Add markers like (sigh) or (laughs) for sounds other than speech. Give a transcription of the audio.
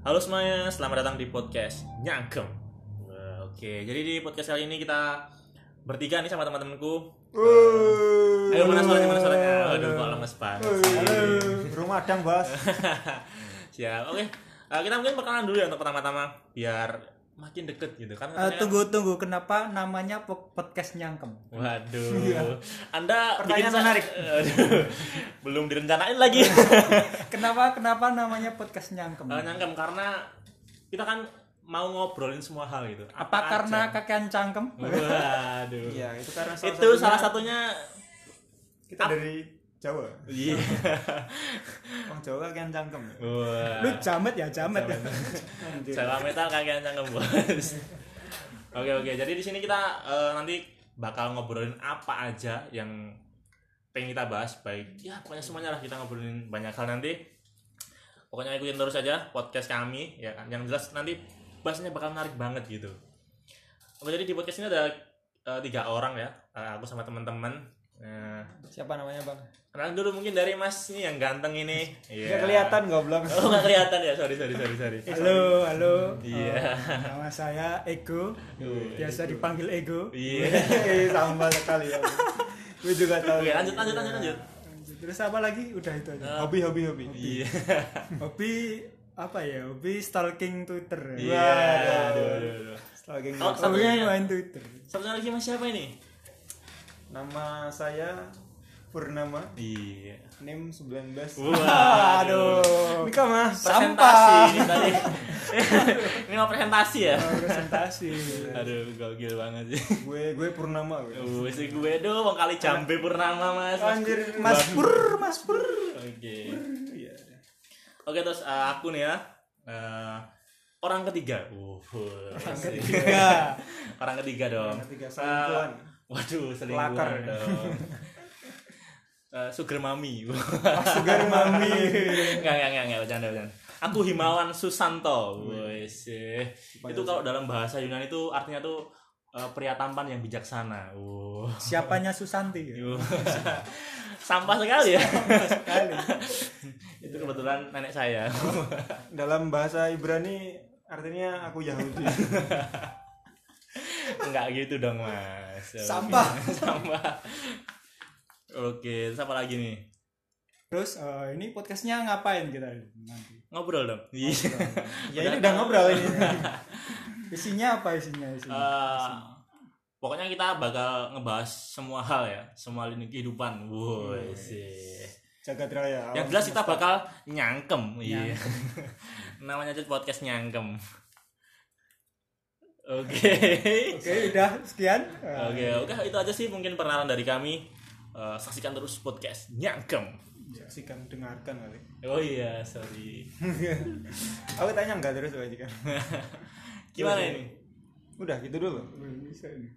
Halo semuanya, selamat datang di podcast Nyangkem. Wah, Oke, jadi di podcast kali ini kita bertiga nih sama teman-temanku. Ayo mana suaranya, mana suaranya? Aduh, kok lemes banget. Rumah dang, Bos. (laughs) Siap. Oke, eh, kita mungkin perkenalan dulu ya untuk pertama-tama biar makin deket gitu kan. Eh, katanya kan- tunggu tunggu kenapa namanya po- podcast nyangkem? Waduh. Anda Pertanyaan bikin menarik. (laughs) Belum direncanain lagi. (laughs) Kenapa kenapa namanya podcast nyangkem? Eh, nyangkem karena kita kan mau ngobrolin semua hal gitu. Apa aja. karena kakean cangkem? Waduh. Iya, itu karena salah itu satunya salah satunya kita dari Jawa. iya. Orang Jawa kan cangkem. wah. Lu jamet ya, jamet. Ya. Jawa metal kagak cangkem bos. Oke oke. Jadi di sini kita eh, nanti bakal ngobrolin apa aja yang pengen kita bahas. Baik ya pokoknya semuanya lah kita ngobrolin banyak hal nanti. Pokoknya ikutin terus aja podcast kami ya kan? Yang jelas nanti bahasnya bakal menarik banget gitu. Oke jadi di podcast ini ada eh, tiga orang ya. Eh, aku sama teman-teman. Nah, Siapa namanya, Bang? kenalan dulu mungkin dari mas ini yang ganteng ini Iya. Enggak kelihatan goblok. Oh nggak kelihatan ya, sorry sorry sorry sorry. Halo, halo. Iya. Oh, nama saya Ego. Biasa dipanggil Ego. Iya. (laughs) Sama sekali ya. Gue juga tahu. Oke lanjut lanjut lanjut lanjut. Terus apa lagi? Udah itu aja. Eh, Hobi, hobi, hobi. Iya. (laughs) Hobi apa ya? Hobi stalking Twitter. Iya. Aduh, aduh, aduh. Stalking Oh, satunya ya? main Twitter. Satunya lagi mas siapa ini? Nama saya Purnama, Iya. NIM 19. Wah, Aduh. Ini mah Presentasi ini tadi. (laughs) ini mau presentasi ya? Presentasi. Aduh, gokil banget sih. gue gue Purnama. gue. Uh, si gue dong, kali jambe purnama mas. Anjir, Mas Pur, Mas Pur. Oke. Iya. Oke terus eh, aku nih ya. Eh, orang ketiga. Uh, orang Ketiga. Orang ketiga dong. Orang ketiga, selingkuhan. waduh, selingkuhan dong. Eh, sugar mami. Sugar mami. Enggak, enggak, enggak, enggak, bercanda, bercanda. Aku Himawan Susanto. Wes. eh. Itu kalau dalam bahasa Yunani itu artinya tuh eh, pria tampan yang bijaksana. Uh. Siapanya Susanti? (laughs) ya? Sampah sekali ya. (laughs) Sekali. itu kebetulan nenek saya. (laughs) Dalam bahasa Ibrani artinya aku Yahudi. Enggak gitu dong, Mas. Sampah. Sampah. Oke, terus apa lagi nih? Terus eh, ini podcastnya ngapain kita nanti? Ngobrol dong. Iya. (laughs) ya ini udah ngobrol ini. (laughs) Isinya apa isinya? isinya? Eh, pokoknya kita bakal ngebahas semua hal ya, semua lini kehidupan. Woi, sih. Jagat raya. Yang jelas kita bakal nyangkem. Iya. (laughs) Namanya aja podcast nyangkem. Oke. Oke, udah sekian. Oke, oke itu aja sih mungkin perkenalan dari kami. Eh, saksikan terus podcast nyangkem. Saksikan dengarkan kali. Oh iya, sorry. (laughs) Aku tanya enggak terus aja kan. (laughs) Gimana ini? Udah gitu dulu. bisa ini.